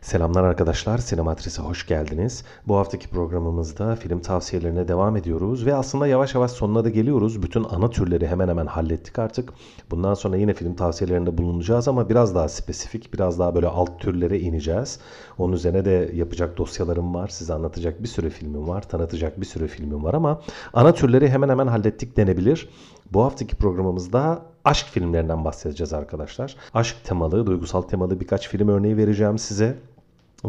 Selamlar arkadaşlar, Sinematris'e hoş geldiniz. Bu haftaki programımızda film tavsiyelerine devam ediyoruz ve aslında yavaş yavaş sonuna da geliyoruz. Bütün ana türleri hemen hemen hallettik artık. Bundan sonra yine film tavsiyelerinde bulunacağız ama biraz daha spesifik, biraz daha böyle alt türlere ineceğiz. Onun üzerine de yapacak dosyalarım var, size anlatacak bir sürü filmim var, tanıtacak bir sürü filmim var ama ana türleri hemen hemen hallettik denebilir. Bu haftaki programımızda aşk filmlerinden bahsedeceğiz arkadaşlar. Aşk temalı, duygusal temalı birkaç film örneği vereceğim size.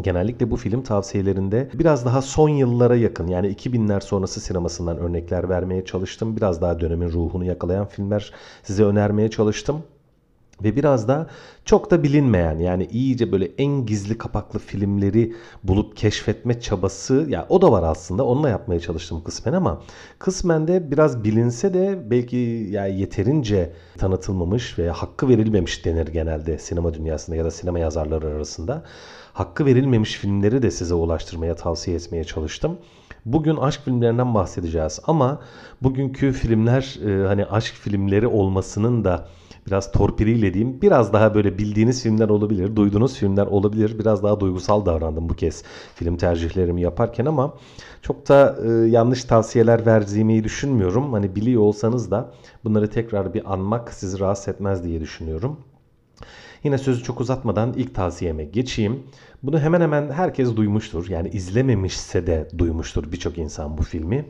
Genellikle bu film tavsiyelerinde biraz daha son yıllara yakın yani 2000'ler sonrası sinemasından örnekler vermeye çalıştım. Biraz daha dönemin ruhunu yakalayan filmler size önermeye çalıştım. Ve biraz da çok da bilinmeyen yani iyice böyle en gizli kapaklı filmleri bulup keşfetme çabası ya o da var aslında onunla yapmaya çalıştım kısmen ama kısmen de biraz bilinse de belki yani yeterince tanıtılmamış veya hakkı verilmemiş denir genelde sinema dünyasında ya da sinema yazarları arasında. Hakkı verilmemiş filmleri de size ulaştırmaya tavsiye etmeye çalıştım. Bugün aşk filmlerinden bahsedeceğiz ama bugünkü filmler e, hani aşk filmleri olmasının da biraz torpiliyle diyeyim biraz daha böyle bildiğiniz filmler olabilir, duyduğunuz filmler olabilir. Biraz daha duygusal davrandım bu kez film tercihlerimi yaparken ama çok da e, yanlış tavsiyeler verdiğimi düşünmüyorum. Hani biliyor olsanız da bunları tekrar bir anmak sizi rahatsız etmez diye düşünüyorum. Yine sözü çok uzatmadan ilk tavsiyeme geçeyim. Bunu hemen hemen herkes duymuştur. Yani izlememişse de duymuştur birçok insan bu filmi.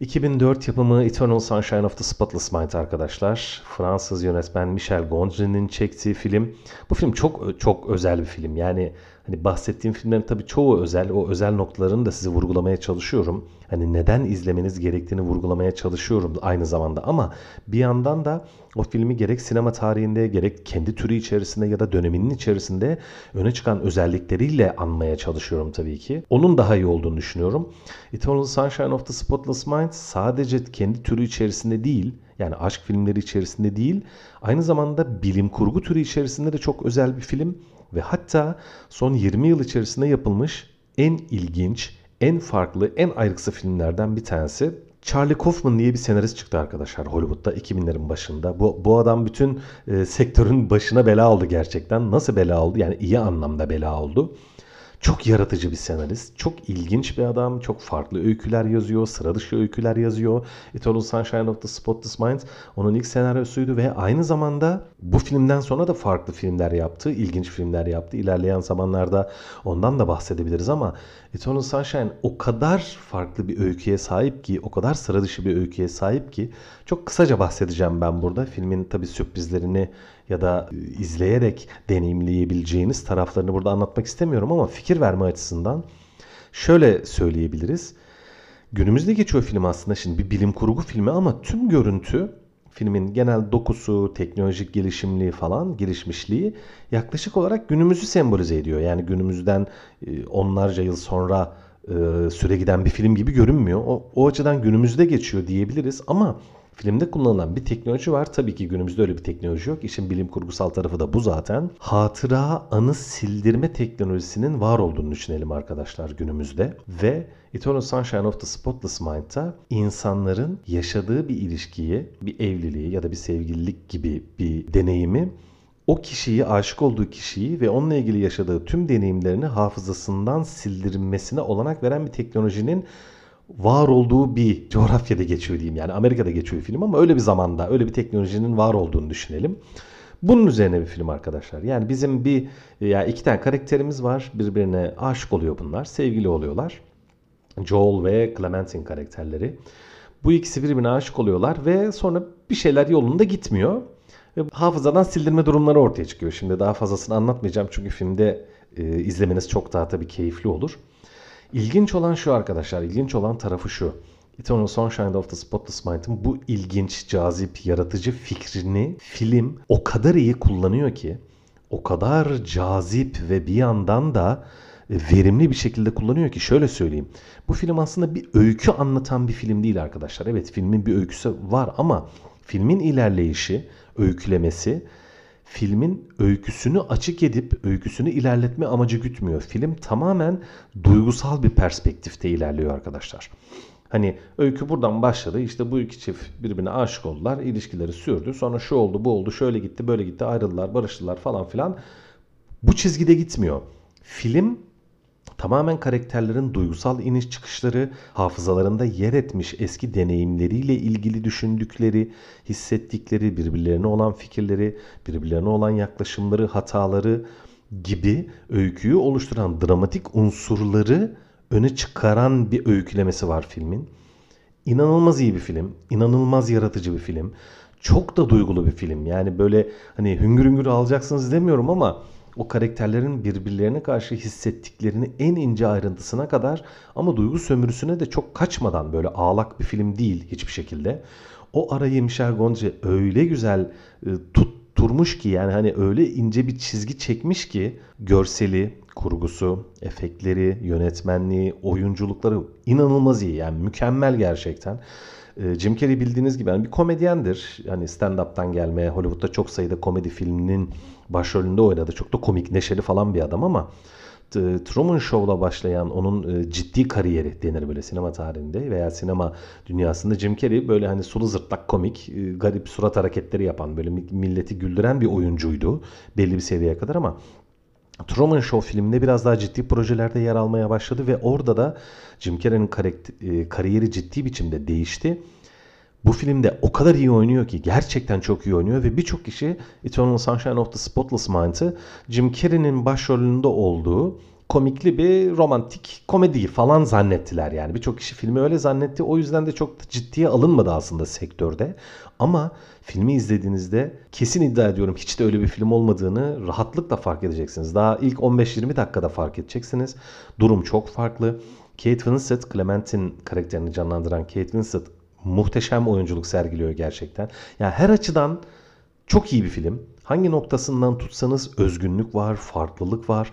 2004 yapımı Eternal Sunshine of the Spotless Mind arkadaşlar. Fransız yönetmen Michel Gondry'nin çektiği film. Bu film çok çok özel bir film. Yani hani bahsettiğim filmlerin tabii çoğu özel. O özel noktalarını da size vurgulamaya çalışıyorum. Hani neden izlemeniz gerektiğini vurgulamaya çalışıyorum aynı zamanda. Ama bir yandan da o filmi gerek sinema tarihinde gerek kendi türü içerisinde ya da döneminin içerisinde öne çıkan özellikleriyle anmaya çalışıyorum tabii ki. Onun daha iyi olduğunu düşünüyorum. Eternal Sunshine of the Spotless Mind sadece kendi türü içerisinde değil yani aşk filmleri içerisinde değil aynı zamanda bilim kurgu türü içerisinde de çok özel bir film ve hatta son 20 yıl içerisinde yapılmış en ilginç, en farklı, en ayrıksı filmlerden bir tanesi. Charlie Kaufman diye bir senarist çıktı arkadaşlar Hollywood'da 2000'lerin başında. Bu, bu adam bütün e, sektörün başına bela oldu gerçekten. Nasıl bela oldu? Yani iyi anlamda bela oldu. Çok yaratıcı bir senarist. Çok ilginç bir adam. Çok farklı öyküler yazıyor. Sıra dışı öyküler yazıyor. Eternal Sunshine of the Spotless Mind onun ilk senaryosuydu ve aynı zamanda bu filmden sonra da farklı filmler yaptı. ilginç filmler yaptı. İlerleyen zamanlarda ondan da bahsedebiliriz ama Eternal Sunshine o kadar farklı bir öyküye sahip ki, o kadar sıra dışı bir öyküye sahip ki çok kısaca bahsedeceğim ben burada. Filmin tabi sürprizlerini ya da izleyerek deneyimleyebileceğiniz taraflarını burada anlatmak istemiyorum ama fikir verme açısından şöyle söyleyebiliriz. Günümüzde geçiyor film aslında şimdi bir bilim kurgu filmi ama tüm görüntü filmin genel dokusu, teknolojik gelişimliği falan, gelişmişliği yaklaşık olarak günümüzü sembolize ediyor. Yani günümüzden e, onlarca yıl sonra e, süre giden bir film gibi görünmüyor. O, o açıdan günümüzde geçiyor diyebiliriz ama Filmde kullanılan bir teknoloji var. Tabii ki günümüzde öyle bir teknoloji yok. İşin bilim kurgusal tarafı da bu zaten. Hatıra anı sildirme teknolojisinin var olduğunu düşünelim arkadaşlar günümüzde. Ve Eternal Sunshine of the Spotless Mind'da insanların yaşadığı bir ilişkiyi, bir evliliği ya da bir sevgililik gibi bir deneyimi o kişiyi, aşık olduğu kişiyi ve onunla ilgili yaşadığı tüm deneyimlerini hafızasından sildirilmesine olanak veren bir teknolojinin var olduğu bir coğrafyada geçiyor diyeyim. Yani Amerika'da geçiyor film ama öyle bir zamanda, öyle bir teknolojinin var olduğunu düşünelim. Bunun üzerine bir film arkadaşlar. Yani bizim bir ya iki tane karakterimiz var. Birbirine aşık oluyor bunlar. Sevgili oluyorlar. Joel ve Clementine karakterleri. Bu ikisi birbirine aşık oluyorlar ve sonra bir şeyler yolunda gitmiyor. Ve hafızadan sildirme durumları ortaya çıkıyor. Şimdi daha fazlasını anlatmayacağım çünkü filmde e, izlemeniz çok daha tabii keyifli olur. İlginç olan şu arkadaşlar, ilginç olan tarafı şu. Eternal Sunshine of the Spotless Mind'ın bu ilginç, cazip, yaratıcı fikrini film o kadar iyi kullanıyor ki, o kadar cazip ve bir yandan da verimli bir şekilde kullanıyor ki şöyle söyleyeyim. Bu film aslında bir öykü anlatan bir film değil arkadaşlar. Evet filmin bir öyküsü var ama filmin ilerleyişi, öykülemesi filmin öyküsünü açık edip öyküsünü ilerletme amacı gütmüyor. Film tamamen duygusal bir perspektifte ilerliyor arkadaşlar. Hani öykü buradan başladı. İşte bu iki çift birbirine aşık oldular. ilişkileri sürdü. Sonra şu oldu, bu oldu, şöyle gitti, böyle gitti, ayrıldılar, barıştılar falan filan. Bu çizgide gitmiyor. Film tamamen karakterlerin duygusal iniş çıkışları, hafızalarında yer etmiş eski deneyimleriyle ilgili düşündükleri, hissettikleri, birbirlerine olan fikirleri, birbirlerine olan yaklaşımları, hataları gibi öyküyü oluşturan dramatik unsurları öne çıkaran bir öykülemesi var filmin. İnanılmaz iyi bir film, inanılmaz yaratıcı bir film. Çok da duygulu bir film. Yani böyle hani hüngür hüngür alacaksınız demiyorum ama o karakterlerin birbirlerine karşı hissettiklerini en ince ayrıntısına kadar ama duygu sömürüsüne de çok kaçmadan böyle ağlak bir film değil hiçbir şekilde. O arayı Michel Gondry öyle güzel e, tutturmuş ki yani hani öyle ince bir çizgi çekmiş ki görseli, kurgusu, efektleri, yönetmenliği, oyunculukları inanılmaz iyi. Yani mükemmel gerçekten. Ee, Jim Carrey bildiğiniz gibi yani bir komedyendir. Yani stand-up'tan gelmeye Hollywood'da çok sayıda komedi filminin başrolünde oynadı. Çok da komik, neşeli falan bir adam ama Truman Show'la başlayan onun e, ciddi kariyeri denir böyle sinema tarihinde veya sinema dünyasında Jim Carrey böyle hani sulu zırtlak komik, e, garip surat hareketleri yapan böyle milleti güldüren bir oyuncuydu belli bir seviyeye kadar ama Truman Show filminde biraz daha ciddi projelerde yer almaya başladı ve orada da Jim Carrey'nin e, kariyeri ciddi biçimde değişti. Bu filmde o kadar iyi oynuyor ki gerçekten çok iyi oynuyor ve birçok kişi Eternal Sunshine of the Spotless Mind'ı Jim Carrey'nin başrolünde olduğu komikli bir romantik komedi falan zannettiler yani. Birçok kişi filmi öyle zannetti. O yüzden de çok ciddiye alınmadı aslında sektörde. Ama filmi izlediğinizde kesin iddia ediyorum hiç de öyle bir film olmadığını rahatlıkla fark edeceksiniz. Daha ilk 15-20 dakikada fark edeceksiniz. Durum çok farklı. Kate Winslet, Clementine karakterini canlandıran Kate Winslet muhteşem oyunculuk sergiliyor gerçekten. Yani her açıdan çok iyi bir film. Hangi noktasından tutsanız özgünlük var, farklılık var.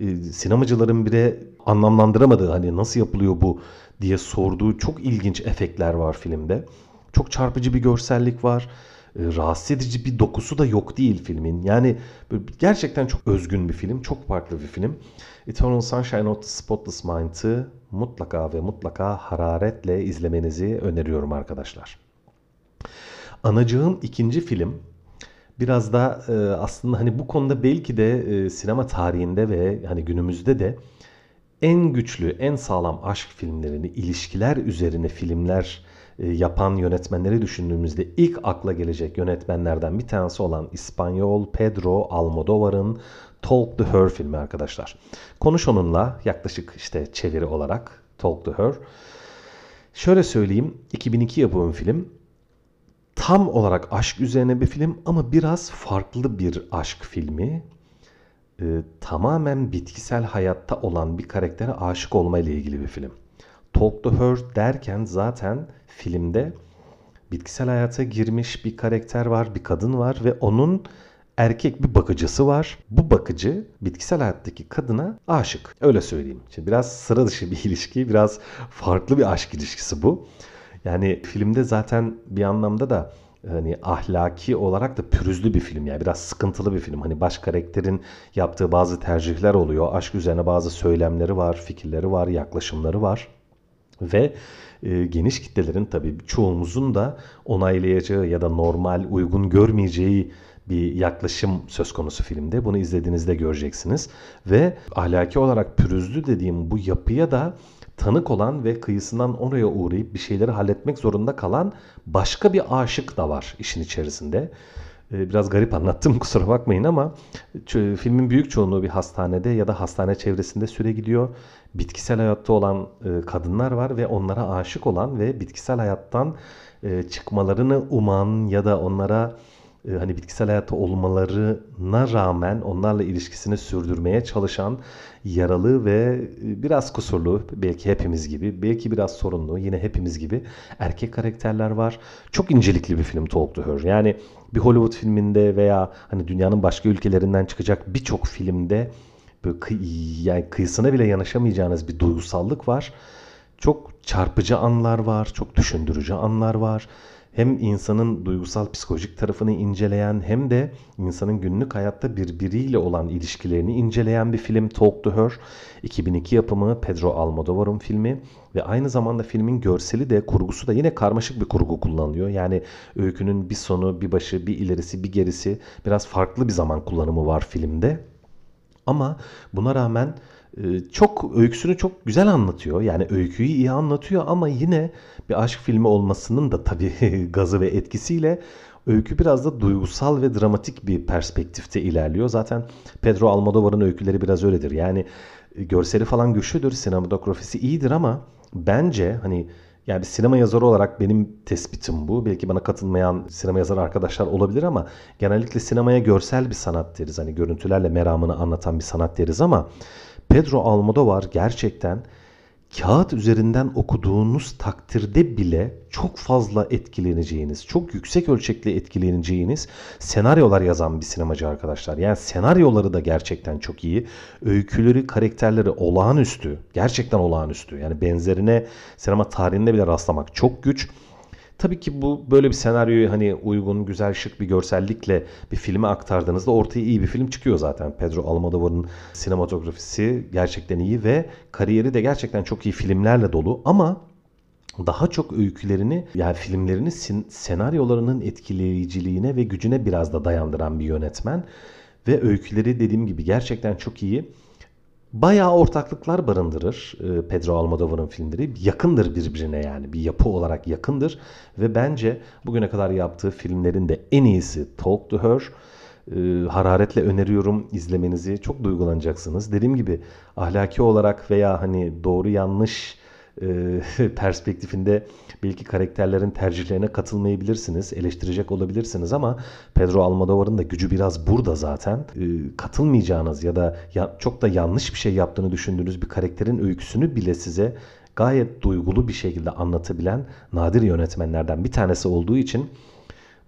Ee, sinemacıların bile anlamlandıramadığı hani nasıl yapılıyor bu diye sorduğu çok ilginç efektler var filmde. Çok çarpıcı bir görsellik var. Ee, rahatsız edici bir dokusu da yok değil filmin. Yani gerçekten çok özgün bir film, çok farklı bir film. Eternal Sunshine of the Spotless Mind'ı mutlaka ve mutlaka hararetle izlemenizi öneriyorum arkadaşlar. Anacığım ikinci film biraz da e, aslında hani bu konuda belki de e, sinema tarihinde ve hani günümüzde de en güçlü, en sağlam aşk filmlerini, ilişkiler üzerine filmler e, yapan yönetmenleri düşündüğümüzde ilk akla gelecek yönetmenlerden bir tanesi olan İspanyol Pedro Almodovar'ın Talk to Her filmi arkadaşlar. Konuş onunla yaklaşık işte çeviri olarak Talk to Her. Şöyle söyleyeyim 2002 yapımı film. Tam olarak aşk üzerine bir film ama biraz farklı bir aşk filmi. Ee, tamamen bitkisel hayatta olan bir karaktere aşık olma ile ilgili bir film. Talk to Her derken zaten filmde bitkisel hayata girmiş bir karakter var, bir kadın var ve onun erkek bir bakıcısı var. Bu bakıcı bitkisel hayattaki kadına aşık. Öyle söyleyeyim. Şimdi biraz sıra dışı bir ilişki, biraz farklı bir aşk ilişkisi bu. Yani filmde zaten bir anlamda da hani ahlaki olarak da pürüzlü bir film yani biraz sıkıntılı bir film. Hani baş karakterin yaptığı bazı tercihler oluyor. Aşk üzerine bazı söylemleri var, fikirleri var, yaklaşımları var. Ve e, geniş kitlelerin tabii çoğumuzun da onaylayacağı ya da normal, uygun görmeyeceği bir yaklaşım söz konusu filmde. Bunu izlediğinizde göreceksiniz. Ve ahlaki olarak pürüzlü dediğim bu yapıya da tanık olan ve kıyısından oraya uğrayıp bir şeyleri halletmek zorunda kalan başka bir aşık da var işin içerisinde. Ee, biraz garip anlattım kusura bakmayın ama filmin büyük çoğunluğu bir hastanede ya da hastane çevresinde süre gidiyor. Bitkisel hayatta olan e, kadınlar var ve onlara aşık olan ve bitkisel hayattan e, çıkmalarını uman ya da onlara e, hani bitkisel hayatta olmalarına rağmen onlarla ilişkisini sürdürmeye çalışan yaralı ve e, biraz kusurlu belki hepimiz gibi belki biraz sorunlu yine hepimiz gibi erkek karakterler var. Çok incelikli bir film Talk to Her. Yani bir Hollywood filminde veya hani dünyanın başka ülkelerinden çıkacak birçok filmde böyle kıy yani kıyısına bile yanaşamayacağınız bir duygusallık var. Çok çarpıcı anlar var, çok düşündürücü anlar var hem insanın duygusal psikolojik tarafını inceleyen hem de insanın günlük hayatta birbiriyle olan ilişkilerini inceleyen bir film Talk to Her. 2002 yapımı Pedro Almodovar'ın filmi ve aynı zamanda filmin görseli de kurgusu da yine karmaşık bir kurgu kullanılıyor. Yani öykünün bir sonu, bir başı, bir ilerisi, bir gerisi biraz farklı bir zaman kullanımı var filmde. Ama buna rağmen çok öyküsünü çok güzel anlatıyor. Yani öyküyü iyi anlatıyor ama yine bir aşk filmi olmasının da tabii gazı ve etkisiyle öykü biraz da duygusal ve dramatik bir perspektifte ilerliyor. Zaten Pedro Almodovar'ın öyküleri biraz öyledir. Yani e, görseli falan güçlüdür, sinematografisi iyidir ama bence hani yani bir sinema yazarı olarak benim tespitim bu. Belki bana katılmayan sinema yazarı arkadaşlar olabilir ama genellikle sinemaya görsel bir sanat deriz. Hani görüntülerle meramını anlatan bir sanat deriz ama Pedro Almodovar gerçekten kağıt üzerinden okuduğunuz takdirde bile çok fazla etkileneceğiniz, çok yüksek ölçekli etkileneceğiniz senaryolar yazan bir sinemacı arkadaşlar. Yani senaryoları da gerçekten çok iyi. Öyküleri, karakterleri olağanüstü. Gerçekten olağanüstü. Yani benzerine sinema tarihinde bile rastlamak çok güç. Tabii ki bu böyle bir senaryoyu hani uygun, güzel, şık bir görsellikle bir filme aktardığınızda ortaya iyi bir film çıkıyor zaten. Pedro Almodovar'ın sinematografisi gerçekten iyi ve kariyeri de gerçekten çok iyi filmlerle dolu ama daha çok öykülerini yani filmlerini senaryolarının etkileyiciliğine ve gücüne biraz da dayandıran bir yönetmen ve öyküleri dediğim gibi gerçekten çok iyi bayağı ortaklıklar barındırır e, Pedro Almodovar'ın filmleri. Yakındır birbirine yani bir yapı olarak yakındır. Ve bence bugüne kadar yaptığı filmlerin de en iyisi Talk to Her. E, hararetle öneriyorum izlemenizi. Çok duygulanacaksınız. Dediğim gibi ahlaki olarak veya hani doğru yanlış e, perspektifinde belki karakterlerin tercihlerine katılmayabilirsiniz, eleştirecek olabilirsiniz ama Pedro Almodovar'ın da gücü biraz burada zaten. E, katılmayacağınız ya da ya, çok da yanlış bir şey yaptığını düşündüğünüz bir karakterin öyküsünü bile size gayet duygulu bir şekilde anlatabilen nadir yönetmenlerden bir tanesi olduğu için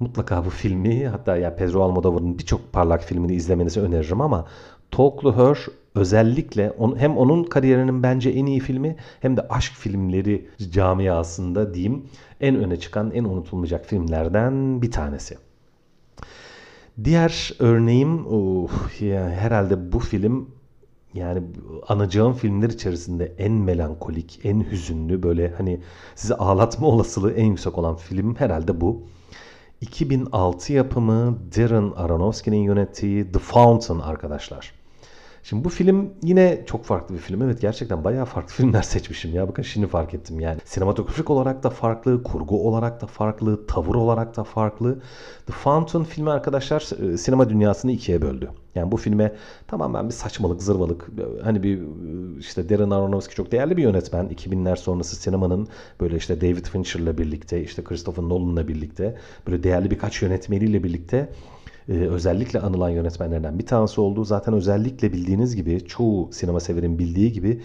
mutlaka bu filmi hatta ya Pedro Almodovar'ın birçok parlak filmini izlemenizi öneririm ama Talk to Her özellikle on, hem onun kariyerinin bence en iyi filmi hem de aşk filmleri camiasında diyeyim en öne çıkan en unutulmayacak filmlerden bir tanesi. Diğer örneğim uh, yani herhalde bu film yani anacağım filmler içerisinde en melankolik, en hüzünlü böyle hani sizi ağlatma olasılığı en yüksek olan film herhalde bu. 2006 yapımı Darren Aronofsky'nin yönettiği The Fountain arkadaşlar. Şimdi bu film yine çok farklı bir film. Evet gerçekten bayağı farklı filmler seçmişim ya. Bakın şimdi fark ettim yani. Sinematografik olarak da farklı, kurgu olarak da farklı, tavır olarak da farklı. The Fountain filmi arkadaşlar e, sinema dünyasını ikiye böldü. Yani bu filme tamamen bir saçmalık, zırvalık. Hani bir işte Darren Aronofsky çok değerli bir yönetmen. 2000'ler sonrası sinemanın böyle işte David Fincher'la birlikte, işte Christopher Nolan'la birlikte, böyle değerli birkaç yönetmeniyle birlikte e, özellikle anılan yönetmenlerden bir tanesi olduğu zaten özellikle bildiğiniz gibi çoğu sinema severin bildiği gibi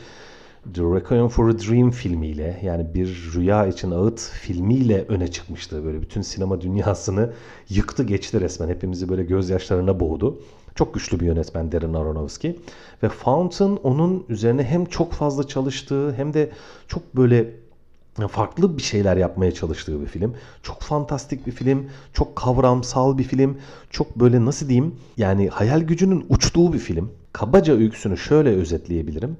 The Requiem for a Dream filmiyle yani bir rüya için ağıt filmiyle öne çıkmıştı. Böyle bütün sinema dünyasını yıktı geçti resmen. Hepimizi böyle gözyaşlarına boğdu. Çok güçlü bir yönetmen Darren Aronofsky. Ve Fountain onun üzerine hem çok fazla çalıştığı hem de çok böyle farklı bir şeyler yapmaya çalıştığı bir film. Çok fantastik bir film, çok kavramsal bir film, çok böyle nasıl diyeyim yani hayal gücünün uçtuğu bir film. Kabaca öyküsünü şöyle özetleyebilirim.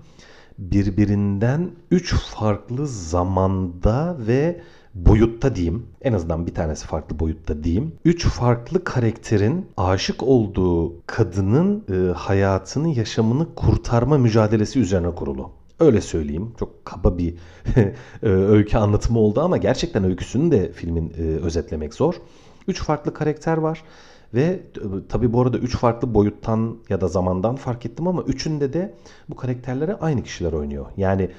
Birbirinden üç farklı zamanda ve boyutta diyeyim. En azından bir tanesi farklı boyutta diyeyim. Üç farklı karakterin aşık olduğu kadının e, hayatını, yaşamını kurtarma mücadelesi üzerine kurulu. Öyle söyleyeyim. Çok kaba bir e, öykü anlatımı oldu ama gerçekten öyküsünü de filmin e, özetlemek zor. Üç farklı karakter var ve e, tabi bu arada üç farklı boyuttan ya da zamandan fark ettim ama üçünde de bu karakterlere aynı kişiler oynuyor. Yani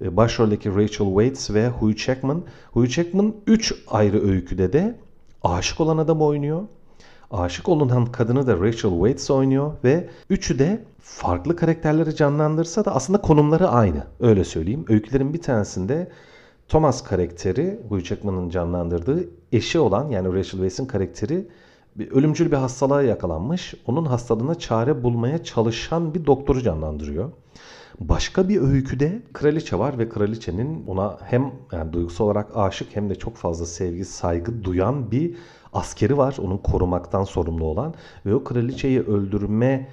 başroldeki Rachel Weisz ve Hugh Jackman. Hugh Jackman üç ayrı öyküde de aşık olan adam oynuyor. Aşık olunan kadını da Rachel Weisz oynuyor ve üçü de farklı karakterleri canlandırsa da aslında konumları aynı. Öyle söyleyeyim. Öykülerin bir tanesinde Thomas karakteri, Hugh Jackman'ın canlandırdığı eşi olan yani Rachel Weisz'in karakteri bir ölümcül bir hastalığa yakalanmış. Onun hastalığına çare bulmaya çalışan bir doktoru canlandırıyor. Başka bir öyküde kraliçe var ve kraliçenin ona hem yani duygusal olarak aşık hem de çok fazla sevgi, saygı duyan bir askeri var. Onun korumaktan sorumlu olan ve o kraliçeyi öldürme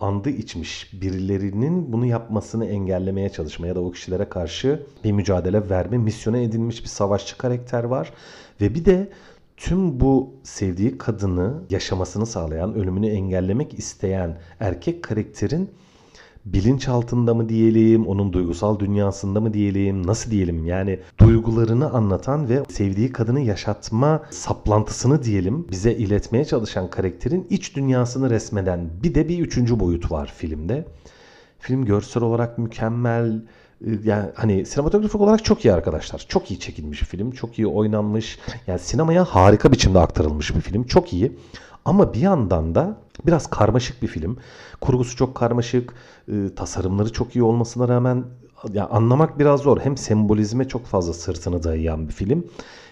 andı içmiş birilerinin bunu yapmasını engellemeye çalışma ya da o kişilere karşı bir mücadele verme misyona edilmiş bir savaşçı karakter var. Ve bir de tüm bu sevdiği kadını yaşamasını sağlayan, ölümünü engellemek isteyen erkek karakterin bilinç altında mı diyelim, onun duygusal dünyasında mı diyelim, nasıl diyelim yani duygularını anlatan ve sevdiği kadını yaşatma saplantısını diyelim bize iletmeye çalışan karakterin iç dünyasını resmeden bir de bir üçüncü boyut var filmde. Film görsel olarak mükemmel, yani hani sinematografik olarak çok iyi arkadaşlar. Çok iyi çekilmiş bir film. Çok iyi oynanmış. Yani sinemaya harika biçimde aktarılmış bir film. Çok iyi. Ama bir yandan da biraz karmaşık bir film. Kurgusu çok karmaşık. E, tasarımları çok iyi olmasına rağmen yani anlamak biraz zor. Hem sembolizme çok fazla sırtını dayayan bir film.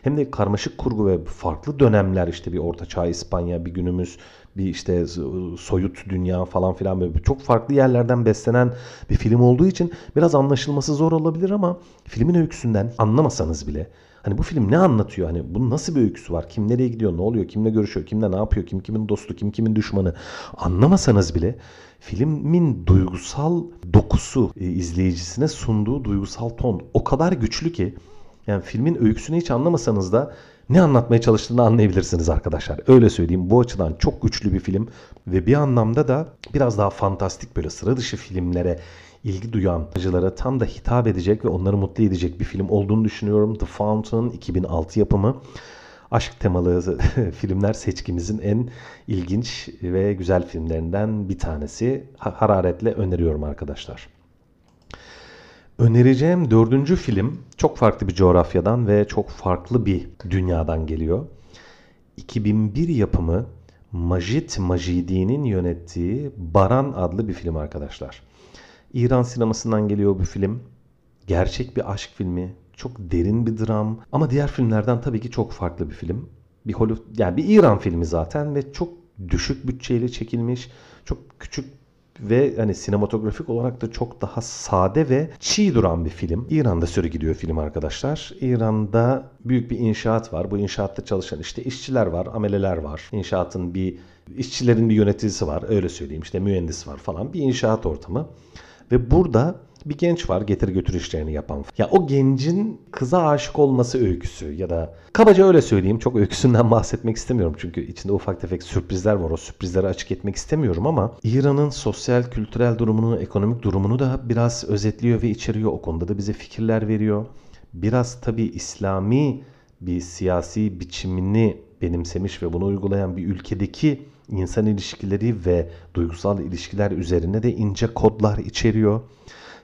Hem de karmaşık kurgu ve farklı dönemler işte bir ortaçağ İspanya, bir günümüz, bir işte soyut dünya falan filan böyle çok farklı yerlerden beslenen bir film olduğu için biraz anlaşılması zor olabilir ama filmin öyküsünden anlamasanız bile Hani bu film ne anlatıyor? Hani bunun nasıl bir öyküsü var? Kim nereye gidiyor? Ne oluyor? Kimle görüşüyor? Kimle ne yapıyor? Kim kimin dostu? Kim kimin düşmanı? Anlamasanız bile filmin duygusal dokusu e, izleyicisine sunduğu duygusal ton o kadar güçlü ki yani filmin öyküsünü hiç anlamasanız da ne anlatmaya çalıştığını anlayabilirsiniz arkadaşlar. Öyle söyleyeyim. Bu açıdan çok güçlü bir film ve bir anlamda da biraz daha fantastik böyle sıra dışı filmlere ilgi duyan acılara tam da hitap edecek ve onları mutlu edecek bir film olduğunu düşünüyorum. The Fountain 2006 yapımı. Aşk temalı filmler seçkimizin en ilginç ve güzel filmlerinden bir tanesi. Hararetle öneriyorum arkadaşlar. Önereceğim dördüncü film çok farklı bir coğrafyadan ve çok farklı bir dünyadan geliyor. 2001 yapımı Majid Majidi'nin yönettiği Baran adlı bir film arkadaşlar. İran sinemasından geliyor bu film. Gerçek bir aşk filmi, çok derin bir dram ama diğer filmlerden tabii ki çok farklı bir film. Bir Hollywood yani bir İran filmi zaten ve çok düşük bütçeyle çekilmiş, çok küçük ve hani sinematografik olarak da çok daha sade ve çiğ duran bir film. İran'da süre gidiyor film arkadaşlar. İran'da büyük bir inşaat var. Bu inşaatta çalışan işte işçiler var, ameleler var. İnşaatın bir işçilerin bir yöneticisi var. Öyle söyleyeyim. işte mühendis var falan. Bir inşaat ortamı. Ve burada bir genç var getir götür işlerini yapan. Ya o gencin kıza aşık olması öyküsü ya da kabaca öyle söyleyeyim çok öyküsünden bahsetmek istemiyorum çünkü içinde ufak tefek sürprizler var o sürprizleri açık etmek istemiyorum ama İran'ın sosyal kültürel durumunu ekonomik durumunu da biraz özetliyor ve içeriyor o konuda da bize fikirler veriyor. Biraz tabi İslami bir siyasi biçimini benimsemiş ve bunu uygulayan bir ülkedeki insan ilişkileri ve duygusal ilişkiler üzerine de ince kodlar içeriyor.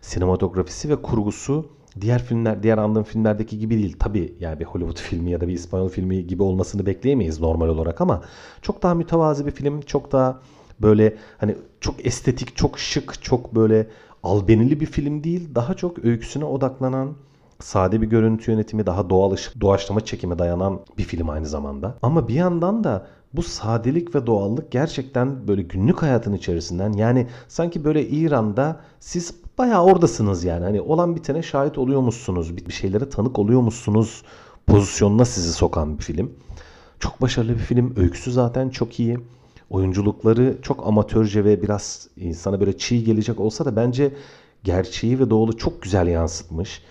Sinematografisi ve kurgusu diğer filmler, diğer andığım filmlerdeki gibi değil. Tabi yani bir Hollywood filmi ya da bir İspanyol filmi gibi olmasını bekleyemeyiz normal olarak ama çok daha mütevazi bir film. Çok daha böyle hani çok estetik, çok şık, çok böyle albenili bir film değil. Daha çok öyküsüne odaklanan, sade bir görüntü yönetimi, daha doğal ışık, doğaçlama çekime dayanan bir film aynı zamanda. Ama bir yandan da bu sadelik ve doğallık gerçekten böyle günlük hayatın içerisinden yani sanki böyle İran'da siz bayağı oradasınız yani. Hani olan bitene şahit oluyormuşsunuz, bir şeylere tanık oluyormuşsunuz pozisyonuna sizi sokan bir film. Çok başarılı bir film. Öyküsü zaten çok iyi. Oyunculukları çok amatörce ve biraz insana böyle çiğ gelecek olsa da bence gerçeği ve doğulu çok güzel yansıtmış.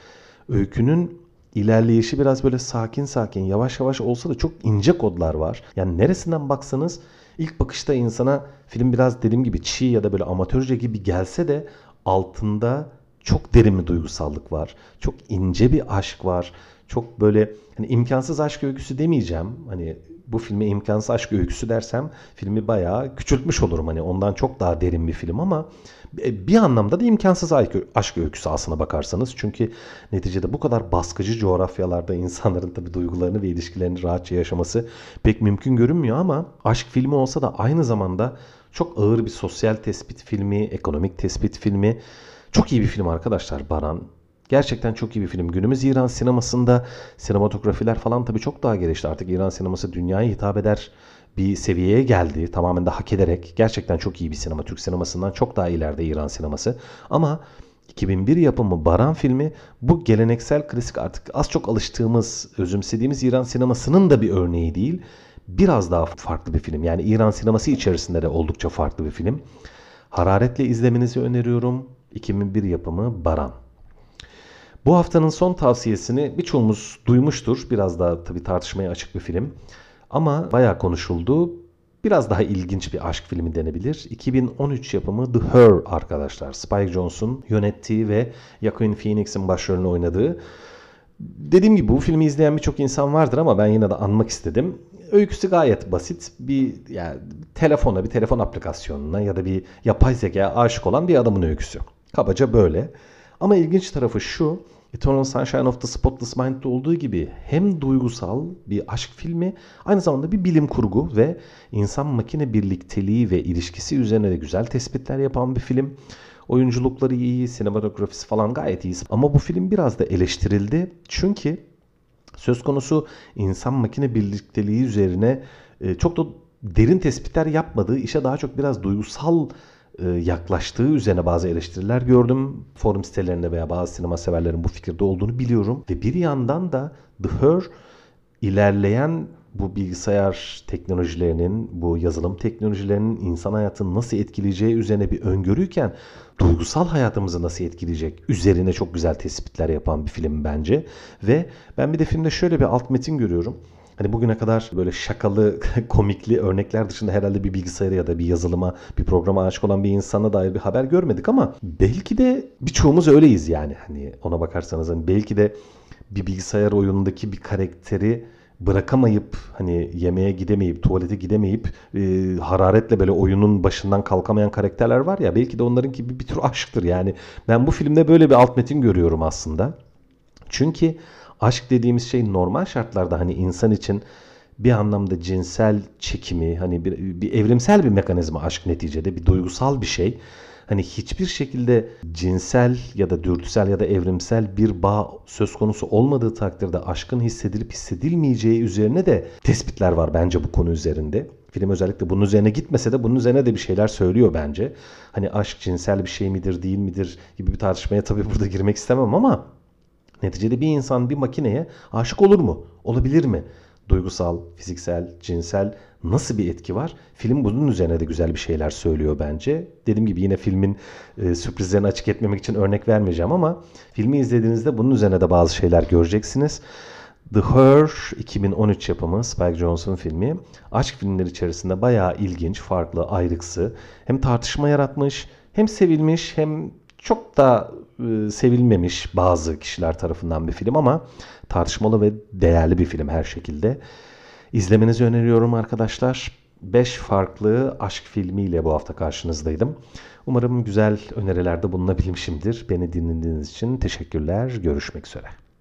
Öykünün ilerleyişi biraz böyle sakin sakin yavaş yavaş olsa da çok ince kodlar var. Yani neresinden baksanız ilk bakışta insana film biraz dediğim gibi çiğ ya da böyle amatörce gibi gelse de altında çok derin bir duygusallık var. Çok ince bir aşk var. Çok böyle hani imkansız aşk öyküsü demeyeceğim. Hani bu filme imkansız aşk öyküsü dersem filmi bayağı küçültmüş olurum. Hani ondan çok daha derin bir film ama e, bir anlamda da imkansız aşk öyküsü aslına bakarsanız. Çünkü neticede bu kadar baskıcı coğrafyalarda insanların tabi duygularını ve ilişkilerini rahatça yaşaması pek mümkün görünmüyor ama aşk filmi olsa da aynı zamanda çok ağır bir sosyal tespit filmi, ekonomik tespit filmi. Çok iyi bir film arkadaşlar Baran. Gerçekten çok iyi bir film. Günümüz İran sinemasında sinematografiler falan tabii çok daha gelişti. Artık İran sineması dünyaya hitap eder bir seviyeye geldi. Tamamen de hak ederek. Gerçekten çok iyi bir sinema. Türk sinemasından çok daha ileride İran sineması. Ama 2001 yapımı Baran filmi bu geleneksel klasik artık az çok alıştığımız, özümsediğimiz İran sinemasının da bir örneği değil. Biraz daha farklı bir film. Yani İran sineması içerisinde de oldukça farklı bir film. Hararetle izlemenizi öneriyorum. 2001 yapımı Baran. Bu haftanın son tavsiyesini birçoğumuz duymuştur. Biraz daha tabii tartışmaya açık bir film. Ama bayağı konuşuldu. biraz daha ilginç bir aşk filmi denebilir. 2013 yapımı The Her arkadaşlar. Spike Jonze'un yönettiği ve Joaquin Phoenix'in başrolünü oynadığı. Dediğim gibi bu filmi izleyen birçok insan vardır ama ben yine de anmak istedim. Öyküsü gayet basit. Bir yani telefona, bir telefon aplikasyonuna ya da bir yapay zekaya aşık olan bir adamın öyküsü. Kabaca böyle. Ama ilginç tarafı şu. Eternal Sunshine of the Spotless Mind'de olduğu gibi hem duygusal bir aşk filmi aynı zamanda bir bilim kurgu ve insan makine birlikteliği ve ilişkisi üzerine de güzel tespitler yapan bir film. Oyunculukları iyi, sinematografisi falan gayet iyi. Ama bu film biraz da eleştirildi. Çünkü söz konusu insan makine birlikteliği üzerine e, çok da derin tespitler yapmadığı, işe daha çok biraz duygusal yaklaştığı üzerine bazı eleştiriler gördüm. Forum sitelerinde veya bazı sinema severlerin bu fikirde olduğunu biliyorum. Ve bir yandan da The Her ilerleyen bu bilgisayar teknolojilerinin, bu yazılım teknolojilerinin insan hayatını nasıl etkileyeceği üzerine bir öngörüyken duygusal hayatımızı nasıl etkileyecek üzerine çok güzel tespitler yapan bir film bence. Ve ben bir de filmde şöyle bir alt metin görüyorum. Hani bugüne kadar böyle şakalı, komikli örnekler dışında herhalde bir bilgisayara ya da bir yazılıma, bir programa aşık olan bir insana dair bir haber görmedik ama belki de birçoğumuz öyleyiz yani. Hani ona bakarsanız hani belki de bir bilgisayar oyunundaki bir karakteri bırakamayıp hani yemeğe gidemeyip tuvalete gidemeyip e, hararetle böyle oyunun başından kalkamayan karakterler var ya belki de onlarınki bir, bir tür aşktır yani ben bu filmde böyle bir alt metin görüyorum aslında çünkü aşk dediğimiz şey normal şartlarda hani insan için bir anlamda cinsel çekimi hani bir, bir evrimsel bir mekanizma aşk neticede bir duygusal bir şey. Hani hiçbir şekilde cinsel ya da dürtüsel ya da evrimsel bir bağ söz konusu olmadığı takdirde aşkın hissedilip hissedilmeyeceği üzerine de tespitler var bence bu konu üzerinde. Film özellikle bunun üzerine gitmese de bunun üzerine de bir şeyler söylüyor bence. Hani aşk cinsel bir şey midir değil midir gibi bir tartışmaya tabii burada girmek istemem ama Neticede bir insan bir makineye aşık olur mu? Olabilir mi? Duygusal, fiziksel, cinsel nasıl bir etki var? Film bunun üzerine de güzel bir şeyler söylüyor bence. Dediğim gibi yine filmin e, sürprizlerini açık etmemek için örnek vermeyeceğim ama filmi izlediğinizde bunun üzerine de bazı şeyler göreceksiniz. The Her 2013 yapımı Spike Jonze'un filmi aşk filmleri içerisinde bayağı ilginç, farklı, ayrıksı. Hem tartışma yaratmış, hem sevilmiş, hem çok da e, sevilmemiş bazı kişiler tarafından bir film ama tartışmalı ve değerli bir film her şekilde. İzlemenizi öneriyorum arkadaşlar. 5 farklı aşk filmiyle bu hafta karşınızdaydım. Umarım güzel önerilerde bulunabilmişimdir. Beni dinlediğiniz için teşekkürler. Görüşmek üzere.